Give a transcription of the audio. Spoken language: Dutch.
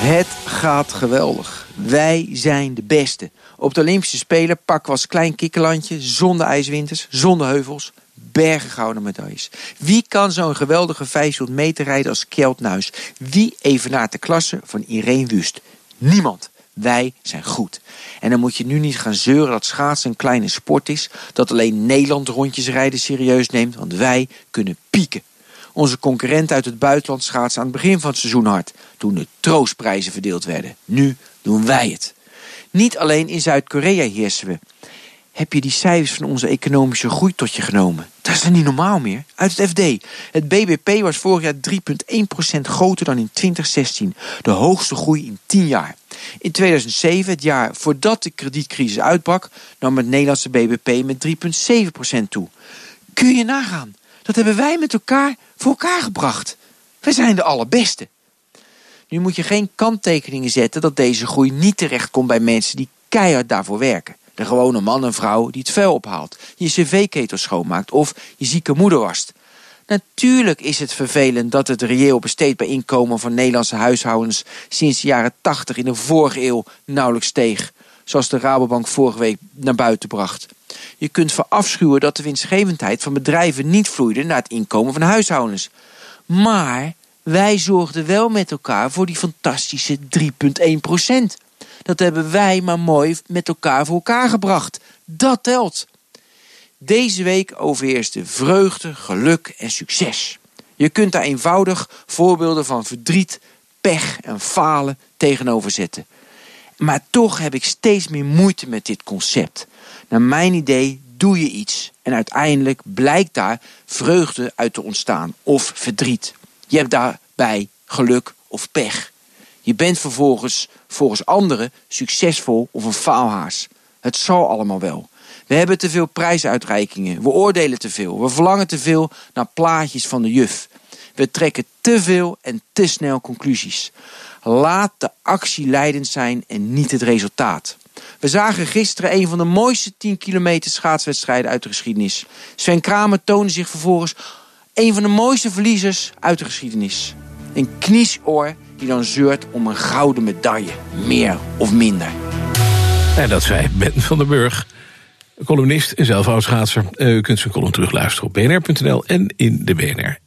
Het gaat geweldig. Wij zijn de beste. Op de Olympische Spelen pakken we als klein kikkerlandje, zonder ijswinters, zonder heuvels, bergen gouden medailles. Wie kan zo'n geweldige 500 meter rijden als Kjeld? Wie evenaart de klasse van Irene Wust? Niemand. Wij zijn goed. En dan moet je nu niet gaan zeuren dat schaatsen een kleine sport is, dat alleen Nederland rondjes rijden serieus neemt, want wij kunnen pieken. Onze concurrent uit het buitenland schaatsen aan het begin van het seizoen hard, toen de troostprijzen verdeeld werden. Nu doen wij het. Niet alleen in Zuid-Korea heersen we. Heb je die cijfers van onze economische groei tot je genomen? Dat is dan niet normaal meer. Uit het FD. Het BBP was vorig jaar 3,1% groter dan in 2016. De hoogste groei in 10 jaar. In 2007, het jaar voordat de kredietcrisis uitbrak, nam het Nederlandse BBP met 3,7% toe. Kun je nagaan? Dat hebben wij met elkaar voor elkaar gebracht. Wij zijn de allerbeste. Nu moet je geen kanttekeningen zetten dat deze groei niet terecht komt bij mensen die keihard daarvoor werken. De gewone man en vrouw die het vuil ophaalt, je cv-ketel schoonmaakt of je zieke moeder wast. Natuurlijk is het vervelend dat het reëel besteedbaar inkomen van Nederlandse huishoudens sinds de jaren 80 in de vorige eeuw nauwelijks steeg, zoals de Rabobank vorige week naar buiten bracht. Je kunt verafschuwen dat de winstgevendheid van bedrijven niet vloeide naar het inkomen van huishoudens. Maar wij zorgden wel met elkaar voor die fantastische 3,1 procent. Dat hebben wij maar mooi met elkaar voor elkaar gebracht. Dat telt. Deze week overheerst vreugde, geluk en succes. Je kunt daar eenvoudig voorbeelden van verdriet, pech en falen tegenover zetten. Maar toch heb ik steeds meer moeite met dit concept. Naar mijn idee doe je iets en uiteindelijk blijkt daar vreugde uit te ontstaan of verdriet. Je hebt daarbij geluk of pech. Je bent vervolgens volgens anderen succesvol of een faalhaas. Het zal allemaal wel. We hebben te veel prijsuitreikingen. We oordelen te veel. We verlangen te veel naar plaatjes van de juf. We trekken te veel en te snel conclusies. Laat de actie leidend zijn en niet het resultaat. We zagen gisteren een van de mooiste 10 kilometer schaatswedstrijden uit de geschiedenis. Sven Kramer toonde zich vervolgens een van de mooiste verliezers uit de geschiedenis. Een kniesoor die dan zeurt om een gouden medaille. Meer of minder. En dat zei Ben van den Burg, columnist en zelf oudschaatser. U kunt zijn column terugluisteren op bnr.nl en in de BNR